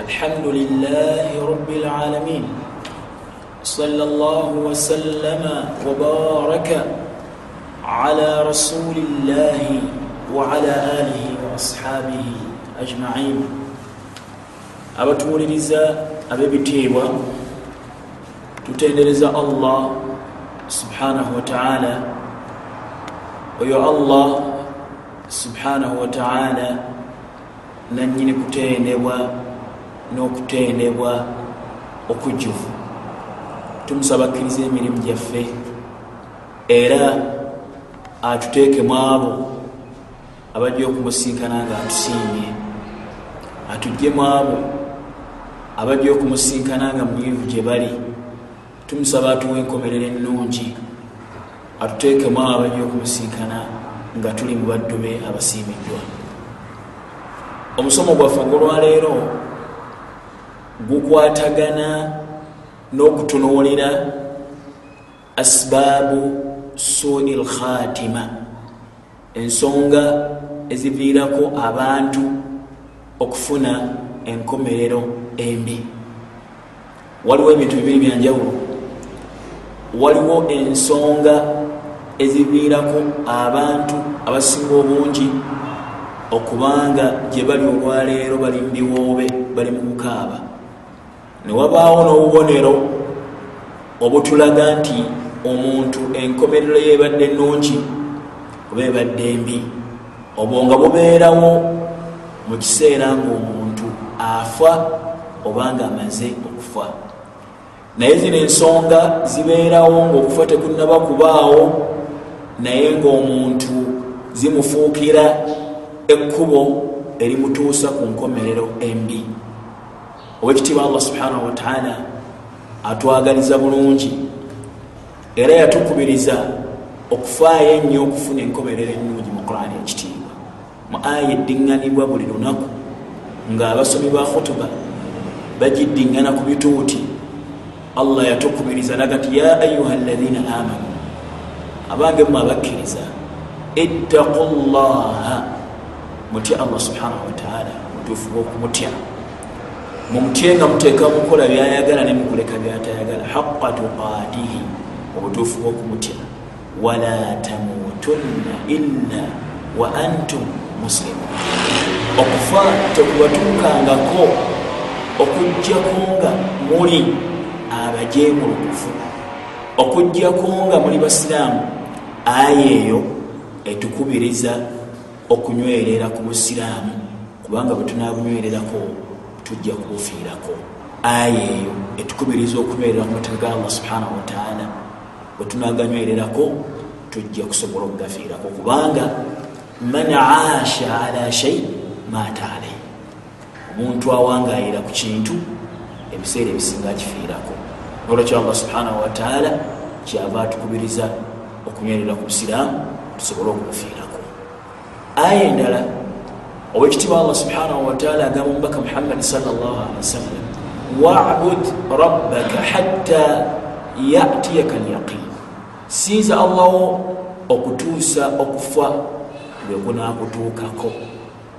الحمد لله رب العالمين صلى الله وسلم وبارك على رسول الله وعلى آله وأصحابه أجمعين abatuwuliriza ab'ebitiibwa tutendereza allah subhanahu wataala oyo allah subhanahu wataala nanyini kutendebwa n'okutendebwa okujjuvu. Tumusaba akkiriza emirimu gyaffe era atuteekemu abo abajja okumusinkana nga atusiimye. Atuggyemu abo abajja okumusinkana nga munyirivu gye bali. Tumusaba atuwa enkomerero ennungi. Atuteekemu abo abajja okumusinkana nga tuli mu baddu be abasiimiddwa. Omusomo gwaffe ogwolwaleero gukwatagana n'okutunuulira asibaabu sui lkhatima ensonga eziviirako abantu okufuna enkomerero embi. Waliwo ebintu bibiri byanjawulo. Waliwo ensonga eziviirako abantu abasinga obungi okubanga gye bali olwaleero bali mubiwoobe bali mu kukaaba newabaawo n'obubonero obutulaga nti omuntu enkomerero yebadde ennungi oba ebadde embi obwo nga bubeerawo mu kiseera ngaomuntu afa obanga amaze okufa. Naye zino ensonga zibeerawo ngaokufa tekunaba kubaawo naye ngaomuntu zimufuukira ekkubo erimutuusa ku nkomerero embi owekitiibwa allah subhanahu wataala atwagaliza bulungi. Era yatukubiriza okufaayo ennyo okufuna enkomerero ennungi mu qurani ekitiibwa. Mu aya eddiŋŋanibwa buli lunaku ngaabasomi ba khutuba bagiddiŋŋana ku bituuti allah yatukubiriza naga nti ya ayuha alaina amanu abange mu abakkiriza ittaqu llaha mutya allah subhanahu wataala mutuufu bwokumutya mumutye nga muteeka mukola byayagala ne mukuleka byatayagala haqa tuqatihi obutuufu bwokumutya. Wala tamutunna illa wa antum muslimun. Okufa tekubatuukangako okugjako nga muli abajeemulukufu okugjako nga muli basiraamu aya eyo etukubiriza okunywerera ku busiraamu kubanga bwe tunabunywererako tujja kubufiirako aya eyo etukubiriza okunywerera ku mateeka ga allah subhanahu wataala bwe tunaganywererako tujja kusobola okugafiirako. Kubanga man aasha ala shai maata alai omuntu awangayira ku kintu ebiseera ebisinga akifiirako nolwekyo allah subhanahu wataala kyava atukubiriza okunywerera ku busiraamu tusobole okumufiirako aya endala owekitiibwa allah subhanahu wataala agamba omubaka muhammadi salllah wasallam wabud rabbaka hatta yatiyaka lyaqin sinza allawo okutuusa okufa lwekunakutuukako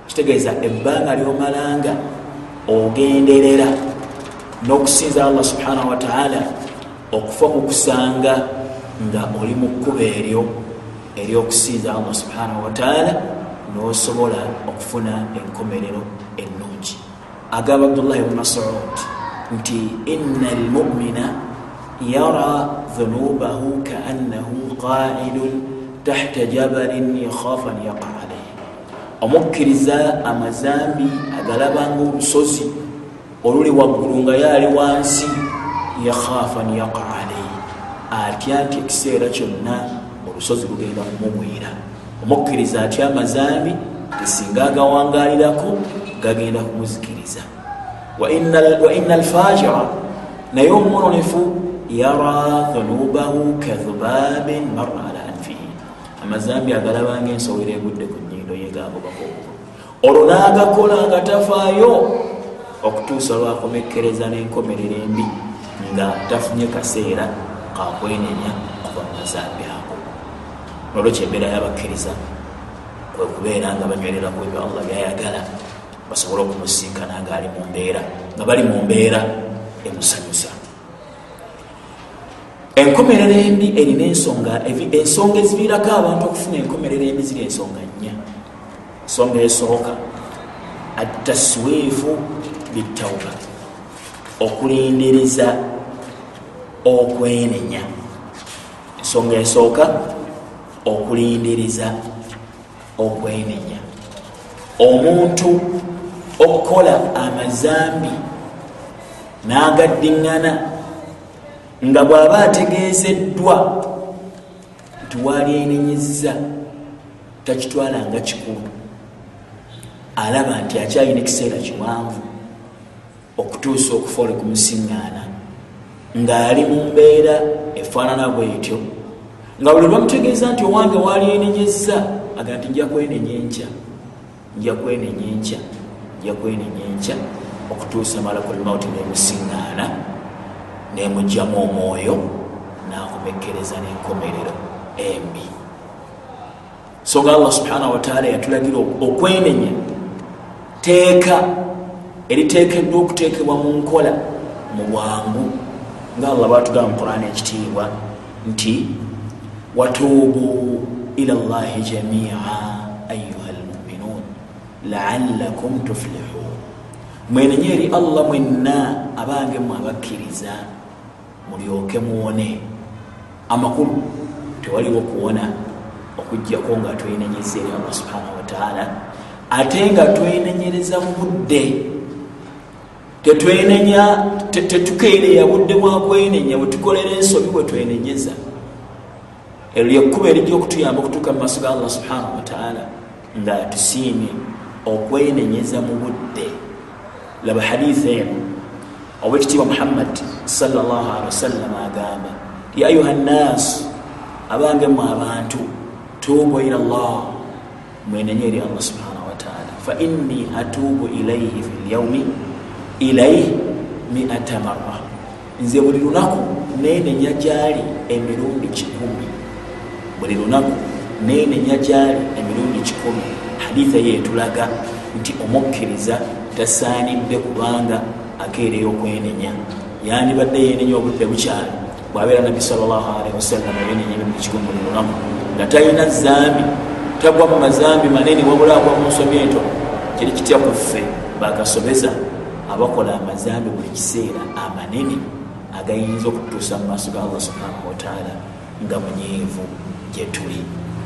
kitegeeza ebbanga lyomalanga ogenderera n'okusinza allah subhanahu wataala okufa kukusanga nga oli mu kkuba eryo eryokusinza allah subhanahu wataala nosobola okufuna enkomerero ennungi. Agamba abdullahi bnu masud nti ina almumina yara dhunubahu kaannahu qaidun tahta jabalin yakhafa an yaqa alayhi. Omukkiriza amazambi agalabanga olusozi oluli waggulu nga yaali wansi yakhafa an yaqa alayhi. Atya nti ekiseera kyonna olusozi lugenda kumumwira omukkiriza atya amazambi tesinga agawangalirako gagenda kumuzikiriza wa ina alfajira naye omumononefu yara dhunubahu kadhubabin mara ala anfihi. Amazambi agalabanga ensowera egudde ku nyindo yegagobako olwo naagakola nga tafaayo okutuusa lwakomekkereza n'enkomerero embi nga tafunye kaseera kakwenenya kuva mazambi ago nolwekyo embeera yabakkiriza kwekubeera nga banywerera ku ebyo allah byayagala basobole okumusinkana ngaali mumbeera nga bali mu mbeera emusanyusa. Enkomerero embi erina ensonga ensonga eziviirako abantu okufuna enkomerero embi ziri ensonga nnya. Ensonga esooka ataswifu bitauba okulindiriza okwenenya ensonga esooka okulindiriza okwenenya. Omuntu okukola amazambi n'agaddiŋŋana nga bw'aba ategeezeddwa nti waali enenyeza takitwala nga kikulu. Alaba nti akyalina ekiseera kiwanvu okutuusa okufa ole kumusiŋŋaana ng'ali mu mbeera efaanana bwetyo nga buli lwamutegeeza nti owange waali enenyeza aga nti nja kwenenya enkya nja kwenenya enkya nja kwenenya enkya okutuusa malakulmauti nemusiŋŋaana nemugjamu omwoyo nakomekkereza nenkomerero embi. So nga allah subhanahu wataala yatulagira okwenenya teeka eriteekeddwa okuteekebwa mu nkola mu bwangu. Nga allah batugamba mu qurani ekitiibwa nti watuubu ila llahi jamia ayuha lmuminun laalakum tuflihun mwenenye eri allah mwenna abange mwe abakkiriza mulyoke muwone amakulu tewaliwo kuwona okugjako nga twenenyeza eri allah subhanahu wataala ate nga twenenyereza mu budde tetwenenya tetukeereya budde bwakwenenya bwetukolera ensobi bwetwenenyeza ero lyekkuba erijja okutuyamba okutuuka mu maaso ga allah subhanahu wataala nga tusiimye okwenenyeza mu budde. Laba haditha emu obwekitiibwa muhammad salllahalihi wasallam agamba ya ayuha nnaasu abange mu abantu tuubu ila llah mwenenye eri allah subhanahu wataala fa inni atuubu ilaihi fi lyaumi ilaihi miata marra. Nze buli lunaku nenenya gyali emirundi kikumi buli lunaku nenenya gyali emirundi kikumi haditha yetulaga nti omukkiriza tasaanidde kubanga akeereyo okwenenya. Yandibadde yenenya obudde bukyali bwabeera nabbi salllahalihi wasallam yenenya emirundi kikumi buli lunaku nga talina zambi tagwa mu mazambi manene wabula agwa mu nsobi entono kiri kitya kuffe bakasobeza abakola amazambi buli kiseera amanene agayinza okutuusa mu maaso ga allah subhanahu wataala nga munyeevu gyetuli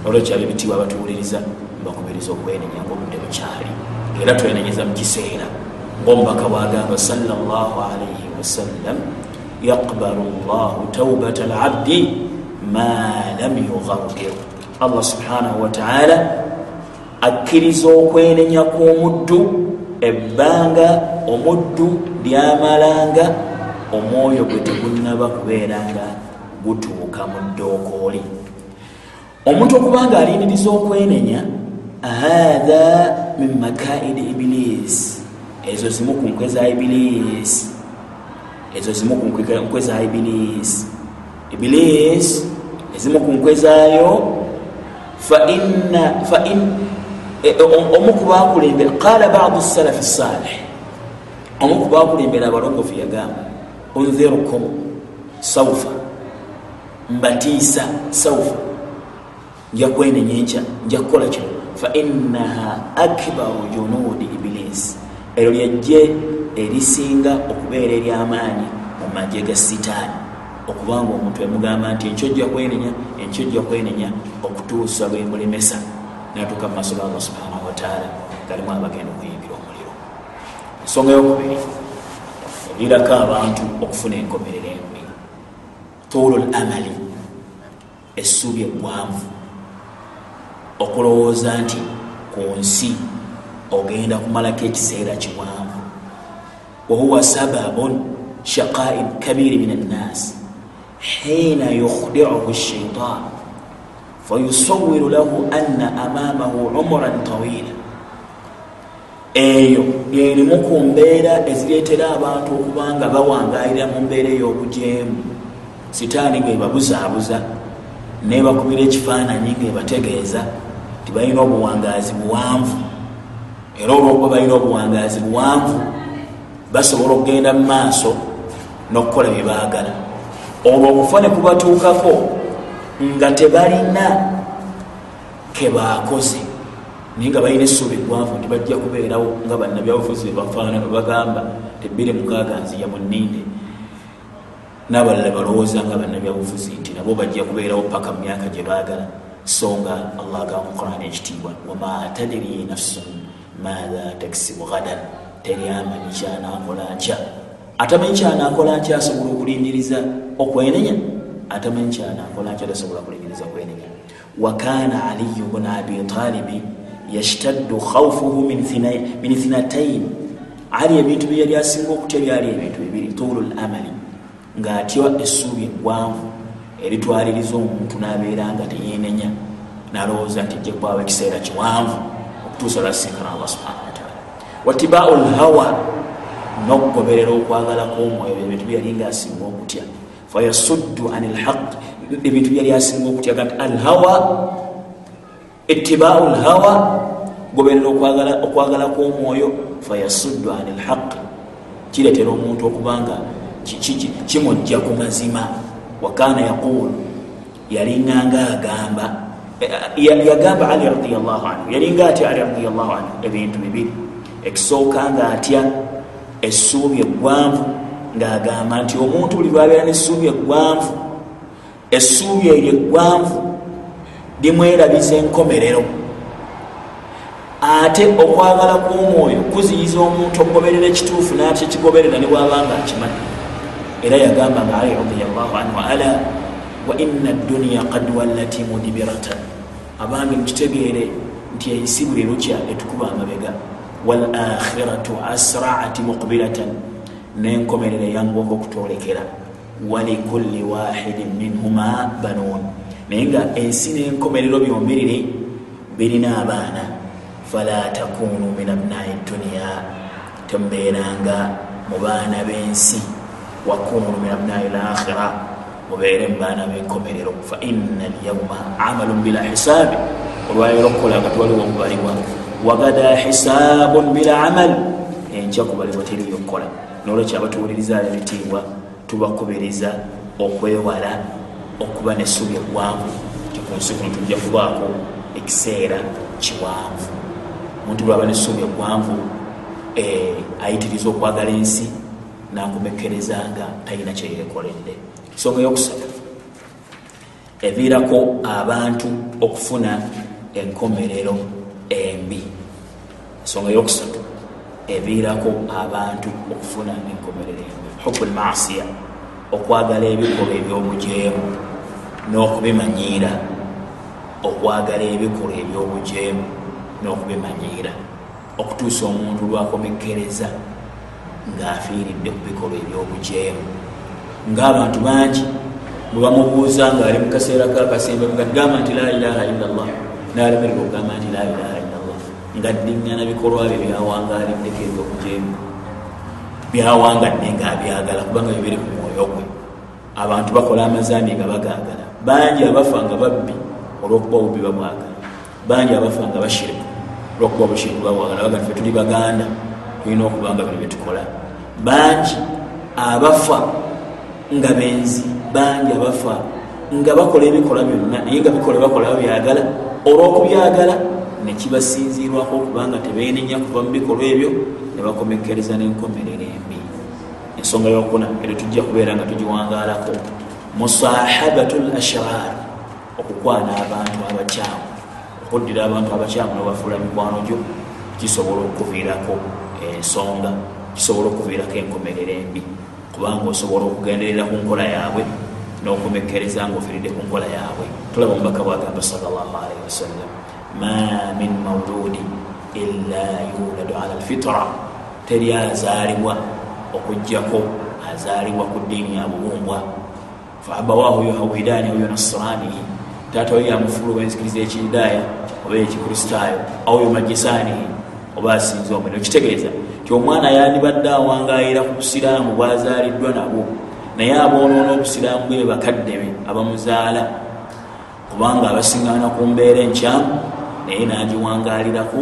olwekyo abebitiibwa abatuwuliriza mbakubiriza okwenenya ngaobudde bukyali. Era twenenyeza mu kiseera. Ngaomubaka bwagamba salllah alaihi wasallam yaqbalu llahu taubata labdi ma lam yugargir allah subhanahu wataala akkiriza okwenenya kw'omuddu ebbanga omuddu lyamalanga omwoyo gwe tegunaba kubeeranga gutuuka mu ddookooli omuntu okubanga alindiriza okwenenya hatha min makaidi ibilis ezo zimu ku nkwe za ibilis ezo zimu ku nkwe za ibilis ibilis ezimu ku nkwe zaayo omu kubakulembera qala badu salafi salih omu kubakulembera abalongofu yagamba unzirukum saufa mbatiisa saufa nja kwenenya enkya nja kukola kino fainaha akbaru junudi ibilis ero lyajje erisinga okubeera eryamaanyi mu magye ga sitaani. Okubanga omuntu emugamba nti enkyojja kwenenya enkyojja kwenenya okutuusa lwemulemesa natuuka mumaaso ga allah subhanahu wataala galimu abagenda okuyimbira omuliro. Ensonga yokubiri ebiirako abantu okufuna enkomerero embi. Tuulu l amali essuubi eggwanvu okulowooza nti ku nsi ogenda kumalako ekiseera kiwanvu. Wahuwa sababun shaqaib kabiri min annaasi hiina yukhdiuhu shaitan fayusawiru lahu anna amamahu umuran tawila eyo lyerimu ku mbeera ezireetera abantu okuba nga bawangaalira mu mbeera ey'obujeemu. Sitaani ngaebabuzaabuza nebakubira ekifaananyi ngaebategeeza balina obuwangaazi buwanvu. Era olwokuba balina obuwangazi buwanvu basobola okugenda mu maaso n'okukola bye baagala. Olwo okufa ne kubatuukako nga tebalina kebaakoze naye nga balina essuubi eggwanvu nti bajja kubeerawo nga bannabyabufuzi bebafaana nebagamba tebbiri mukaaga nzija mu nninde. N'abalala balowooza nga bannabyabufuzi nti nabo bajja kubeerawo paka mu myaka gye baagala so nga allah agamba mu qurani ekitiibwa wama tadiri nafsun maatha takisibu gadan teryamanyi kyanakola nkya. Atamanyi kyanakola nkya asobola okulindiriza okwenenya? Atamanyi kyanakola nkya tasobola kulindiriza kwenenya wakana aliyu bnu abi talibi yashtaddu khaufuhu min thinatain. Ali ebintu byeyali asinga okutya byali ebintu bibiri. Tulu lamali ngaatya essuubi eggwanvu eritwaliriza omuntu nabeera nga teyenenya nalowooza nti ejja kwawa ekiseera kiwanvu okutuusa lwasinkana allah subhana wataala watibau lhawa nokugoberera okwagala kwomwoyo ebintu byeyali nga asinga okutya. Fayasuddu an lhaq ebintu byeyali asinga okutya. Gati alhawa itibau lhawa goberera okwagala kwomwoyo fayasuddu an lhaqi kiretera omuntu okubanga kimujja ku mazima wakana yaqul yalinganga agamba yagamba ali radiallah anhu yalinga atya ali radiallah anhu ebintu bibiri. Ekisooka nga atya essuubi eggwanvu ngaagamba nti omuntu buli lwabeera nessuubi eggwanvu essuubi eryo eggwanvu limwerabiza enkomerero. Ate okwagala kw'omwoyo kuziyiza omuntu okugoberera ekituufu natya ekigoberera ne bwabanga akimanyi era yagamba nga ali radiallahu anhu ala wa ina duniya kad wallati mudibiratan abange mukitegeere nti ensi buli lukya etukuba amabega walakhiratu asraati muqbilatan nenkomerera eyangwako okutolekera walikulli wahidin minhuma banuun naye nga ensi nenkomerero byombiriri birina abaana fala takunu min abnai duniya tembeeranga mu baana b'ensi wakunu min abnai lakhira mubeere mu baana b'enkomerero fa ina alyauma amalun bila hisaabi olwaliro okukolanga tiwaliwo okubalibwa wagada hisaabun bila amal enkya kubalibwa teriyo okukola nolwekyo abatuwuliriza ebitiibwa tubakubiriza okwewala okuba nesubi egwanvu tikunsi kuno tujja kubaako ekiseera kiwanvu omuntu lwaba nesubi egwanvu ayitiriza okwagala ensi nakumekereza nga talina kyeyekoledde ensonga eyokusatu eviirako abantu okufuna enkomerero embi. Ensonga eyokusatu eviirako abantu okufuna enkomerero embi. Hubu lmasiya okwagala ebikolwa ebyobujeemu n'okubimanyiira. Okwagala ebikolwa ebyobujeemu n'okubimanyiira. Okutuusa omuntu lwakomekereza ng'afiiridde ku bikolwa ebyobujeemu. Ng'abantu bangi bwebamubuuza ngaali mu kaseera kakasembe ngagamba nti la ilaha illallah nalemererwa okugamba nti la ilaha illallah nga ddiŋŋana bikolwa bye byawangaliddeko ebyobujeemu. Byawangadde ngaabyagala kubanga bibiri ku mwoyo gwe. Abantu bakola amazambi nga bagaagala. Bangi abafa nga babbi olwokuba obubbi babwagala bangi abafa nga bashiriku olwokuba obushiriku babwagala baga fe tuli baganda tulina okubanga bino byetukola bangi abafa nga benzi bangi abafa nga bakola ebikolwa byonna naye nga bikola bakola babyagala olwokubyagala nekibasinzirwako okubanga tebeenenya kuva mu bikolwa ebyo nebakomekereza n'enkomerero embi. Ensonga yokuna era tujja kubeera nga tugiwangaalako. Musahabatu l ashrar okukwana abantu abakyamu okuddira abantu abakyamu nebafuula mikwano gyo kisobola okuviirako ensonga kisobola okuviirako enkomerero embi. Kubanga osobola okugenderera ku nkola yaabwe n'okumekereza nga ofiiridde ku nkola yaabwe. Tulaba omubaka bwagamba salllahalaihi wasallam ma min mauludi illa yuladu ala lfitra teri azaalibwa okugjako azaalibwa ku ddiini ya bubumbwa faabawahu yuhawidaani au yunasranihi taata we yamufulu wenzikiriza ekiridaaya oba ekikristaayo au yumajisaanihi oba asinza omwene okitegeeza ti omwana yandibadde awangayira ku busiraamu bwazaaliddwa nabwo. Naye aboonoona obusiraamu bwe bakadde be abamuzaala kubanga abasiŋgaana ku mbeera enkyamu naye nagiwangalirako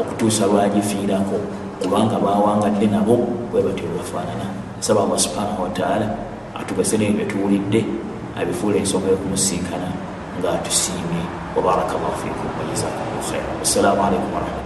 okutuusa lwagifiirako kubanga bawangadde nabo bwe batyo webafaanana nsaba allah subhanahu wataala atugase neyo byetuwulidde abifuula ensonga yokumusinkana nga atusiimye wabaraka llahu fikum wajazakum lkhair wassalamu alaikum warahmatullah